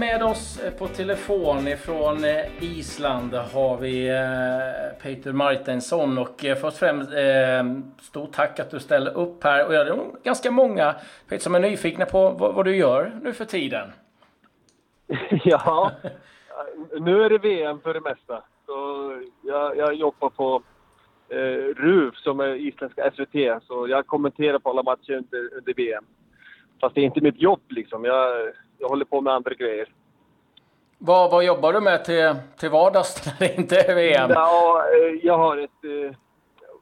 med oss eh, på telefon ifrån eh, Island har vi eh, Peter Martinsson. Och först och främst, stort tack att du ställer upp här. Och det är ganska många Peter, som är nyfikna på vad, vad du gör nu för tiden. ja, nu är det VM för det mesta. Så jag, jag jobbar på eh, RUF som är isländska SVT. Så jag kommenterar på alla matcher under, under VM. Fast det är inte mitt jobb liksom. Jag, jag håller på med andra grejer. Vad, vad jobbar du med till, till vardags när det inte är VM? Ja, eh, jag har ett, eh,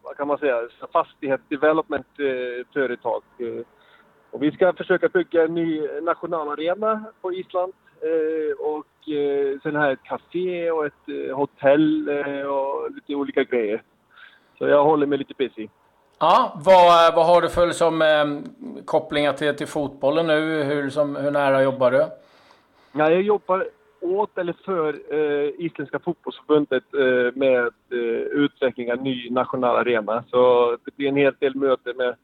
vad kan man säga, fastighetsdevelopment-företag. Eh, och vi ska försöka bygga en ny nationalarena på Island. Och sen har jag ett café och ett hotell och lite olika grejer. Så jag håller mig lite busy. Ja, vad, vad har du för som, eh, kopplingar till, till fotbollen nu? Hur, som, hur nära jobbar du? Ja, jag jobbar åt eller för eh, Isländska fotbollsförbundet eh, med eh, utveckling av ny nationell arena. Så det blir en hel del möten med,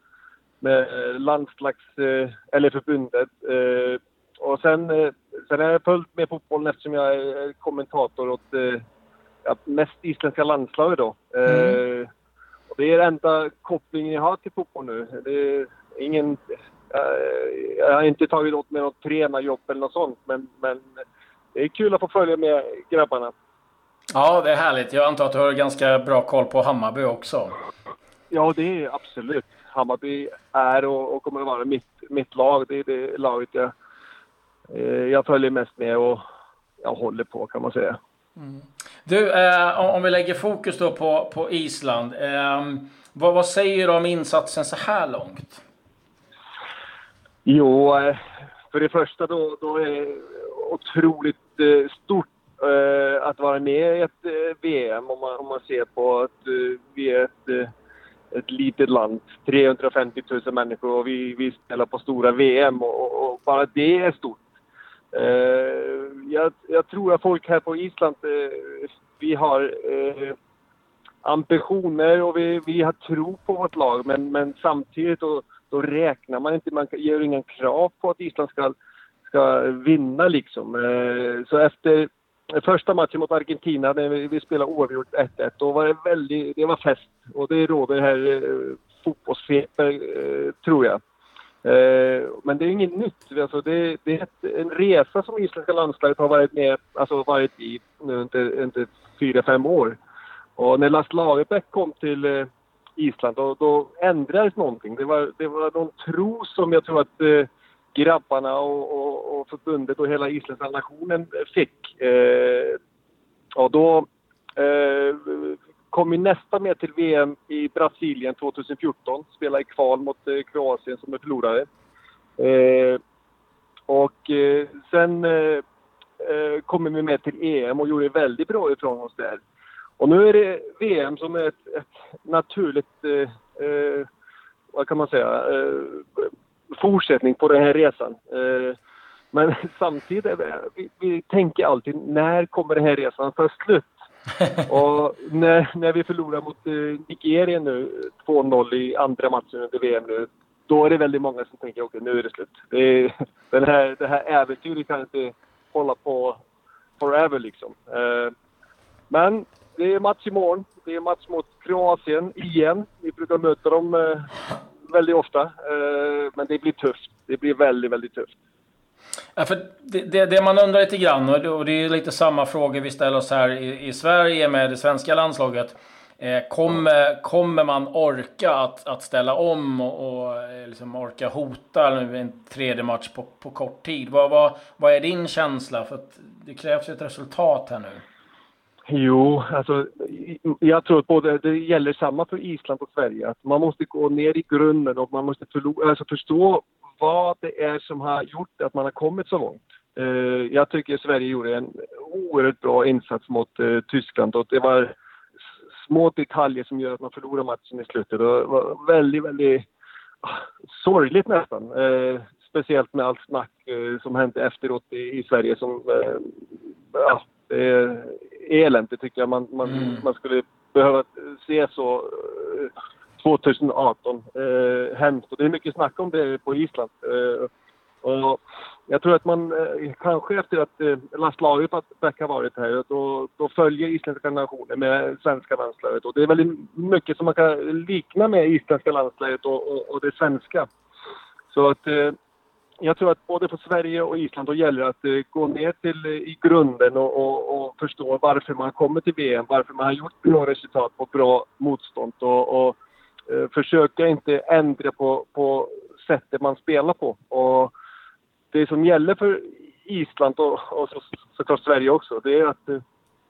med landslags... Eh, eller förbundet. Eh, och sen, eh, sen har jag följt med fotbollen eftersom jag är kommentator åt eh, mest isländska landslaget då. Mm. Det är enda kopplingen jag har till fotboll nu. Det är ingen... Jag har inte tagit åt mig något tränarjobb eller något sånt, men, men det är kul att få följa med grabbarna. Ja, det är härligt. Jag antar att du har ganska bra koll på Hammarby också? Ja, det är absolut. Hammarby är och, och kommer att vara mitt, mitt lag. Det är det laget jag, eh, jag följer mest med och jag håller på, kan man säga. Mm. Du, eh, om vi lägger fokus då på, på Island. Eh, vad, vad, säger du om insatsen så här långt? Jo, eh, för det första då, då är det otroligt eh, stort eh, att vara med i ett VM om man, om man ser på att vi är ett ett litet land, 350 000 människor och vi, vi spelar på stora VM och, och bara det är stort. Eh, jag, jag, tror att folk här på Island, eh, vi har eh, ambitioner och vi, vi har tro på vårt lag men, men samtidigt då, då räknar man inte, man gör inga krav på att Island ska, ska vinna liksom. Eh, så efter första matchen mot Argentina när vi, vi spelade oavgjort 1-1, då var det väldigt, det var fest och det råder här eh, fotbollsfeber tror jag. Eh, men det är inget nytt. Alltså det, det, är en resa som isländska landslaget har varit med alltså varit i nu under, under fyra, fem år. Och när Lars Lagerbäck kom till eh, Island då, då ändrades någonting. Det var, det var någon tro som jag tror att eh, grabbarna och, och, och, förbundet och hela isländska nationen fick. Eh, och då eh, kom vi nästa med till VM i Brasilien 2014. Spelade i kval mot eh, Kroatien som är förlorare. Eh, och eh, sen eh, eh kom vi med till EM och gjorde väldigt bra ifrån oss där. Och nu är det VM som är ett, ett naturligt, eh, eh vad kan man säga, eh, fortsättning på den här resan. Eh, men samtidigt, vi, vi tänker alltid, när kommer den här resan ta slut? och när, när vi förlorar mot eh, Nigeria nu, 2-0 i andra matchen under VM nu, då är det väldigt många som tänker okej, okay, nu är det slut. Det, är, den här, det här äventyret kan inte hålla på forever liksom. Eh, men det är match imorgon. Det är match mot Kroatien igen. Vi brukar möta dem eh, väldigt ofta. Eh, men det blir tufft. Det blir väldigt, väldigt tufft. Ja, för det, det, det, man undrar lite grann, och det är lite samma frågor vi ställer oss här i, i Sverige med det svenska landslaget. Eh, kommer, kommer man orka att, att ställa om och, och eh, liksom orka hota en tredje match på, på kort tid? Vad, vad, vad är din känsla? För det krävs ju ett resultat här nu. Jo, alltså jag tror att både, det gäller samma för Island och Sverige. Att man måste gå ner i grunden och man måste förlora, alltså förstå vad det är som har gjort att man har kommit så långt. Eh, jag tycker Sverige gjorde en oerhört bra insats mot eh, Tyskland och det var små detaljer som gör att man förlorar matchen i slutet. Det var väldigt, väldigt ah, sorgligt nästan. Eh, speciellt med allt snack som hände efteråt i, Sverige som... ja, det är eländigt tycker jag. Man, man, mm. man skulle behöva se så 2018. Eh, hemskt. Och det är mycket snack om det på Island. Eh, och jag tror att man eh, kanske efter att eh, landslaget att Beck har varit här, då, då följer isländska nationen med svenska landslaget. Och det är väldigt mycket som man kan likna med isländska landslaget och, och, och det svenska. Så att eh, jag tror att både för Sverige och Island då gäller att eh, gå ner till eh, i grunden och, och, och, förstå varför man kommer till VM, varför man har gjort bra resultat på bra motstånd och, och försöka inte ändra på, på sättet man spelar på. Och det som gäller för Island och, och så, såklart Sverige också, det är att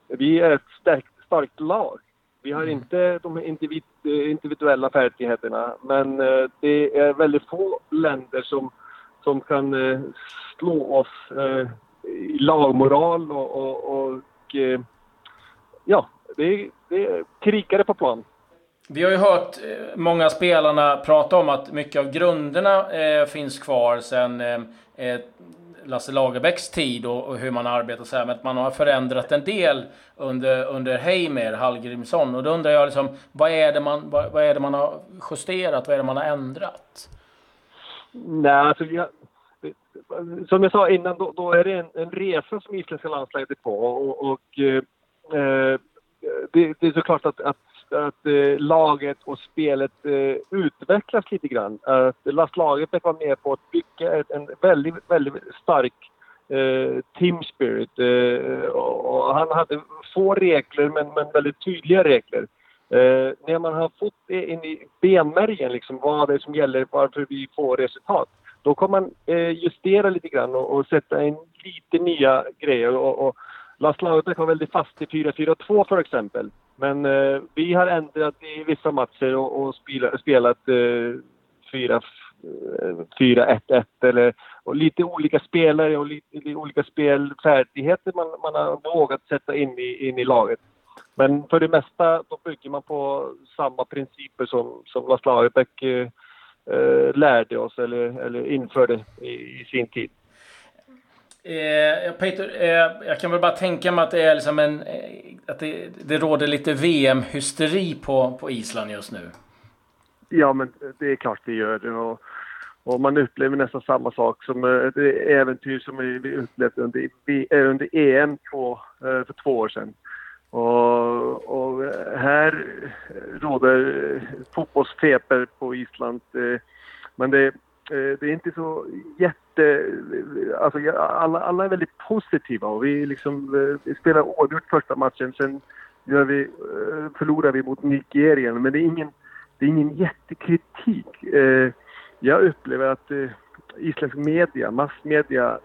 vi är ett starkt, starkt lag. Vi har mm. inte de individ, individuella färdigheterna, men det är väldigt få länder som som kan eh, slå oss eh, i lagmoral och, och, och eh, ja, det, det är krigare på plan. Vi har ju hört eh, många spelarna prata om att mycket av grunderna eh, finns kvar sen eh, eh, Lasse Lagerbäcks tid och, och, hur man arbetar så här, men att man har förändrat en del under, under Heimer, Hallgrimsson. Och då undrar jag liksom, vad är, det man, vad, vad, är det man har justerat? Vad är det man har ändrat? Nej, alltså jag, som jag sa innan, då, då är det en, en, resa som isländska landslaget är på och, och eh, eh det, det, är såklart att, att, att eh, laget och spelet eh, utvecklas lite grann. Att Lars Lagerbäck var med på att bygga ett, en väldigt, väldigt stark eh, team spirit. Eh, och, han hade få regler men, men väldigt tydliga regler. Eh, när man har fått det in i benmärgen, liksom, vad det är som gäller, varför vi får resultat, då kan man eh, justera lite grann och, och, sätta in lite nya grejer. Och, och Lars Lagerbäck var väldigt fast i 4-4-2 för exempel. Men eh, vi har ändrat i vissa matcher och, och spela, spelat eh, 4-1-1 eh, eller och lite olika spelare och lite, lite olika spelfärdigheter man, man har vågat sätta in i, in i laget. Men för det mesta då bygger man på samma principer som, som Lars Lagerbäck eh, eh, lärde oss eller, eller införde i, i sin tid. Eh, Peter, eh, jag kan väl bara tänka mig att det är liksom en, eh, att det, det råder lite VM-hysteri på, på Island just nu. Ja, men det är klart det gör det. Och, och man upplever nästan samma sak som eh, det äventyr som vi upplevde under, eh, under EM två, eh, för två år sedan. Och, och här råder fotbollsfeber på Island. Eh, men det, Eh, det är inte så jätte... Alltså alla, alla är väldigt positiva och vi, liksom, eh, vi spelar oavgjort första matchen. Sen gör vi, eh, förlorar vi mot Nigeria. Men det är ingen, det är ingen jättekritik. Jag upplever att isländsk media, massmedia,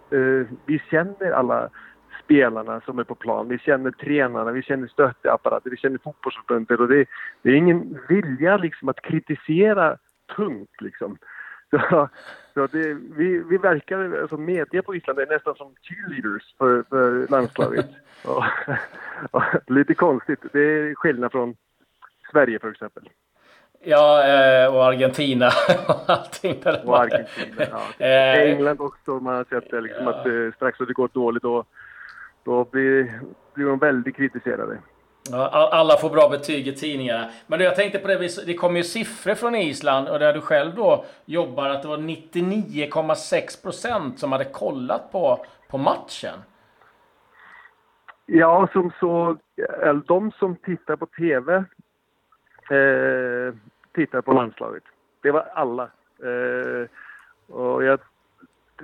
vi känner alla spelarna som är på plan. Vi känner tränarna, vi känner stötteapparater, vi känner fotbollsförbundet och det, det, är ingen vilja liksom att kritisera tungt liksom. Så, så det, vi, vi verkar, alltså media på Island är nästan som cheerleaders för, för landslaget. och, och, lite konstigt. Det är skillnad från Sverige för exempel. Ja, eh, och Argentina och allting. Och Argentina, ja. Eh, England också. Man har sett det liksom ja. att eh, strax då det går dåligt då då blir, blir de väldigt kritiserade. Alla får bra betyg i tidningarna. Men jag tänkte på det, det kommer ju siffror från Island och där du själv då jobbar att det var 99,6 procent som hade kollat på, på matchen. Ja, som så, de som tittar på TV eh, tittar på landslaget. Det var alla. Eh, och jag,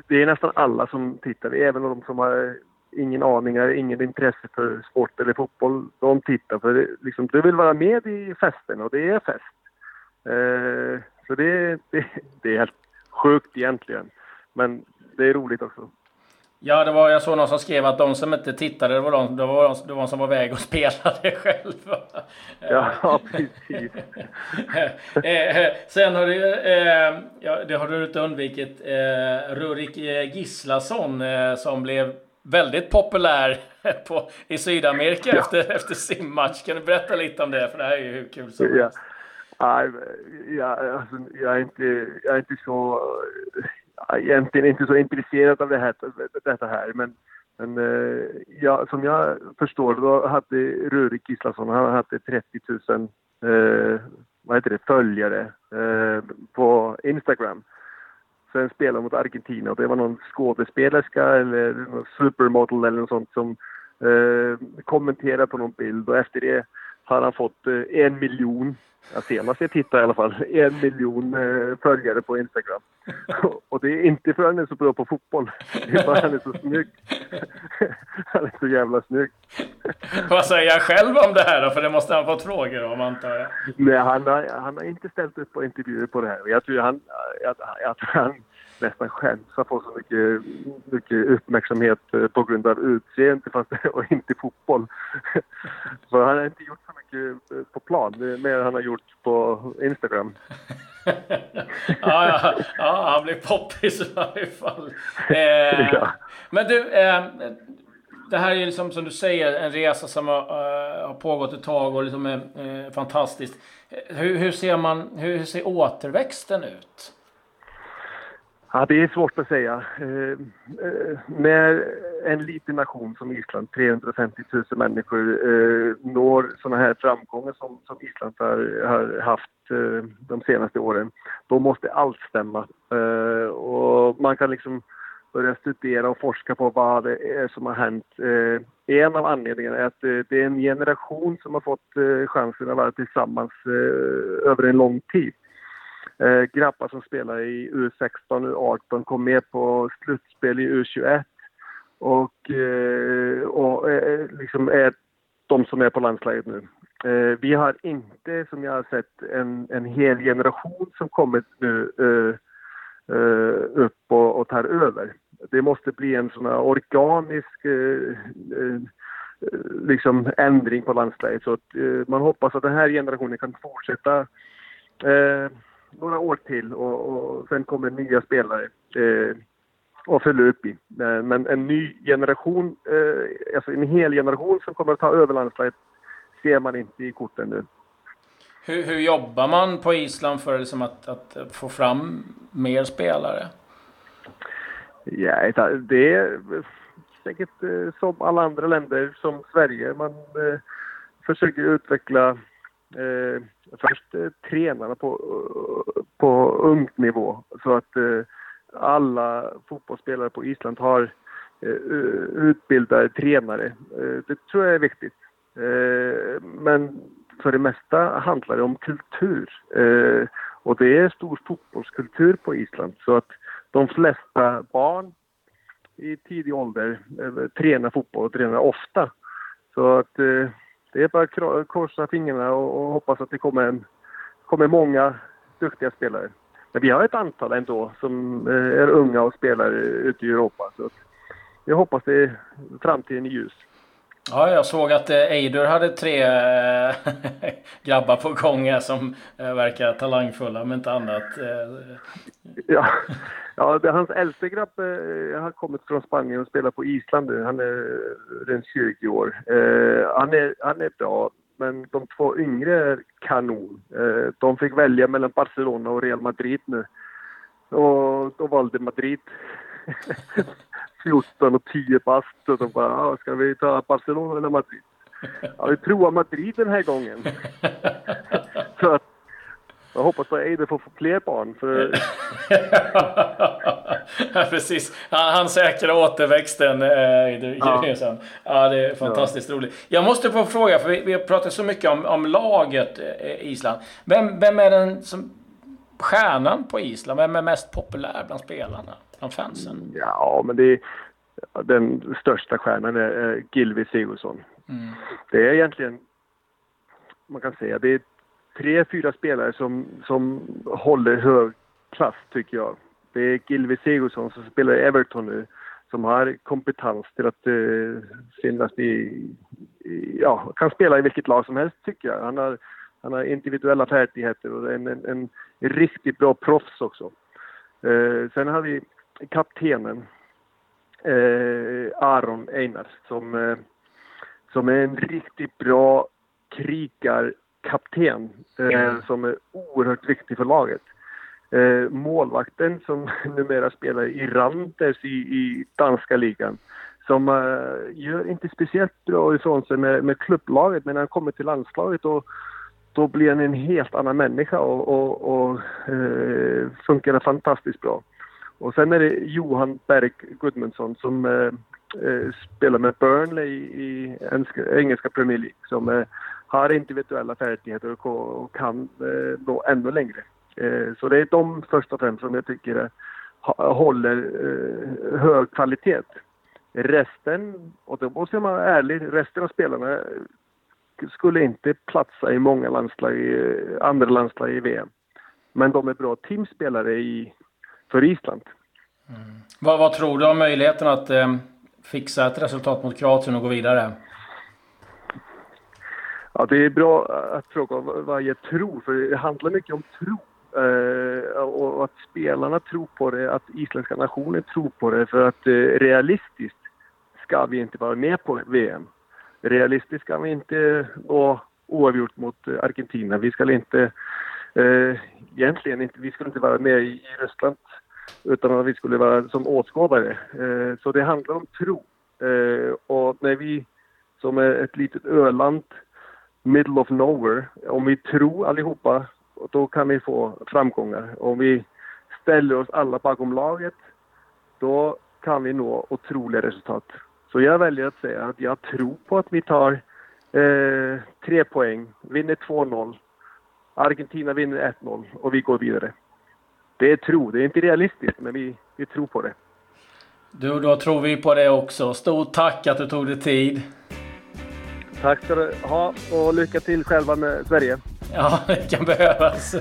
det är nästan alla som tittar, även de som har ingen aning, har ingen intresse för sport eller fotboll. De tittar för det, liksom, du vill vara med i festen och det är fest. Eh, så det, det, det är helt sjukt egentligen. Men det är roligt också. Ja, det var, jag såg någon som skrev att de som inte tittade, det var de, det var de, det var de som var väg och spelade själva. Ja, precis. Eh, eh, sen har du, eh, ja, det har du inte undvikit, eh, Rurik Gislason eh, som blev väldigt populär på, i Sydamerika ja. efter, efter sin match. Kan du berätta lite om det? För det här är ju hur kul som helst. Ja, ja, alltså, jag, är inte, jag är inte så... Egentligen inte så intresserad av det här, detta här, men, men eh, ja, som jag förstår då hade Rurik Gislason, han hade 30 000 eh, vad heter det, följare eh, på Instagram sen spelade mot Argentina. Och det var någon skådespelerska eller någon supermodel eller något sånt som eh, kommenterade på någon bild. Och efter det har han fått eh, en miljon Ja, senast jag tittade i alla fall, en miljon eh, följare på Instagram. Och det är inte för att han är så bra på fotboll. Det är för att han är så snygg. Han är så jävla snygg. Vad säger han själv om det här då? För det måste han fått frågor om antar jag. Nej, han har, han har inte ställt upp på intervjuer på det här. Jag tror han, jag, tror han nästan skäms att få så mycket, mycket uppmärksamhet eh, på grund av utseende fast, och inte fotboll. För han har inte gjort mycket eh, på plan, mer än han har gjort på Instagram. ja, ja, ja, han blir poppis i varje fall. Eh, ja. Men du, eh, det här är liksom som du säger en resa som har, uh, har pågått ett tag och liksom är uh, fantastiskt. Hur, hur, ser man, hur, hur ser återväxten ut? Ja, det är svårt att säga. Eh, när en liten nation som Island, 350 000 människor, eh, når sådana här framgångar som, som Island har, har haft eh, de senaste åren, då måste allt stämma. Eh, och man kan liksom börja studera och forska på vad det är som har hänt. Eh, en av anledningarna är att eh, det är en generation som har fått eh, chansen att vara tillsammans eh, över en lång tid eh, grabbar som spelar i U16 och U18 kom med på slutspel i U21 och, eh, och eh, liksom är de som är på landslaget nu. Eh, vi har inte, som jag har sett, en, en hel generation som kommit nu eh, eh, upp och, och, tar över. Det måste bli en sån här organisk eh, eh, liksom ändring på landslaget. Så att, eh, man hoppas att den här generationen kan fortsätta några år till och, och sen kommer nya spelare eh, och fylla upp i. Men en ny generation, eh, alltså en hel generation som kommer att ta över landslaget ser man inte i korten nu. Hur, hur jobbar man på Island för liksom att, att få fram mer spelare? Ja, det är säkert eh, som alla andra länder, som Sverige. Man eh, försöker utveckla eh, först eh, tränarna på, eh, på ungt nivå så att eh, alla fotbollsspelare på Island har eh, utbildade tränare. Eh, det tror jag är viktigt. Eh, men för det mesta handlar det om kultur. Eh, och det är stor fotbollskultur på Island så att de flesta barn i tidig ålder eh, tränar fotboll och tränar ofta. Så att eh, det är bara att korsa fingrarna och, och hoppas att det kommer, en, kommer många duktiga spelare. Men vi har ett antal ändå som eh, är unga och spelar ute i Europa. Så jag hoppas det är framtiden i ljus. Ja, jag såg att eh, Eidur hade tre äh, grabbar på gång som verkar talangfulla, om inte annat. Ja, ja hans äldste grabb har kommit från Spanien och spelar på Island nu. Han är runt 20 år. han, är, han är bra, men de två yngre är kanon. de fick välja mellan Barcelona och Real Madrid nu. Och då valde Madrid. 14 och 10 bast och de bara, ah, ska vi ta Barcelona eller Madrid? Ja, vi provar Madrid den här gången. Så jag hoppas att Eider får fler barn. För... ja, precis. Han, han säkrar återväxten, Eider ja. ja, det är fantastiskt ja. roligt. Jag måste få fråga, för vi, vi har pratat så mycket om, om laget eh, Island. Vem, vem är den som stjärnan på Island? Vem är mest populär bland spelarna? Bland fansen? Ja, men det är, den största stjärnan är Gilvi Sigurdsson. Mm. Det är egentligen, man kan säga, det är tre, fyra spelare som, som håller hög klass tycker jag. Det är Gilvi Sigurdsson som spelar i Everton nu som har kompetens till att uh, finnas i, i, ja, kan spela i vilket lag som helst tycker jag. Han har, han har individuella färdigheter och en, en, en riktigt bra proffs också. Uh, sen har vi kaptenen eh, Aron Einar som, eh, som är en riktigt bra krigarkapten eh, som är oerhört viktig för laget. Eh, målvakten som numera spelar i Randers i, i danska ligan som eh, gör inte speciellt bra ifrån sig med, med klubblaget men när han kommer till landslaget och då blir han en helt annan människa och, och, och eh, funkar fantastiskt bra. Och sen är det Johan Berg Gudmundsson som eh, eh, spelar med Burnley i, i engelska, engelska Premier League som eh, har individuella färdigheter och, och kan eh, nå ännu längre. Eh, så det är de först och främst som jag tycker håller eh, hög kvalitet. Resten, och då måste jag vara ärlig, resten av spelarna skulle inte platsa i många landslag, andra landslag i VM. Men de är bra teamspelare i, för Island. Mm. Vad, vad, tror du om möjligheten att eh, fixa ett resultat mot Kroatien och gå vidare? Ja, det är bra att fråga vad jag tror, för det handlar mycket om tro. Eh, och att spelarna tror på det, att isländska nationen tror på det. För att eh, realistiskt ska vi inte vara med på VM. Realistiskt ska vi inte gå oavgjort mot eh, Argentina. Vi ska inte, eh, egentligen inte, vi skulle inte vara med i, i Ryssland utan att vi skulle vara som åskådare. Eh, så det handlar om tro. Eh, och när vi som är ett litet öland, middle of nowhere, om vi tror allihopa, då kan vi få framgångar. Om vi ställer oss alla bakom laget, då kan vi nå otroliga resultat. Så jag väljer att säga att jag tror på att vi tar eh, tre poäng, vinner 2-0. Argentina vinner 1-0 och vi går vidare. Det är tro, det är inte realistiskt, men vi, vi tror på det. Du, då tror vi på det också. Stort tack att du tog dig tid. Tack ska du ha och lycka till själva med Sverige. Ja, det kan behövas.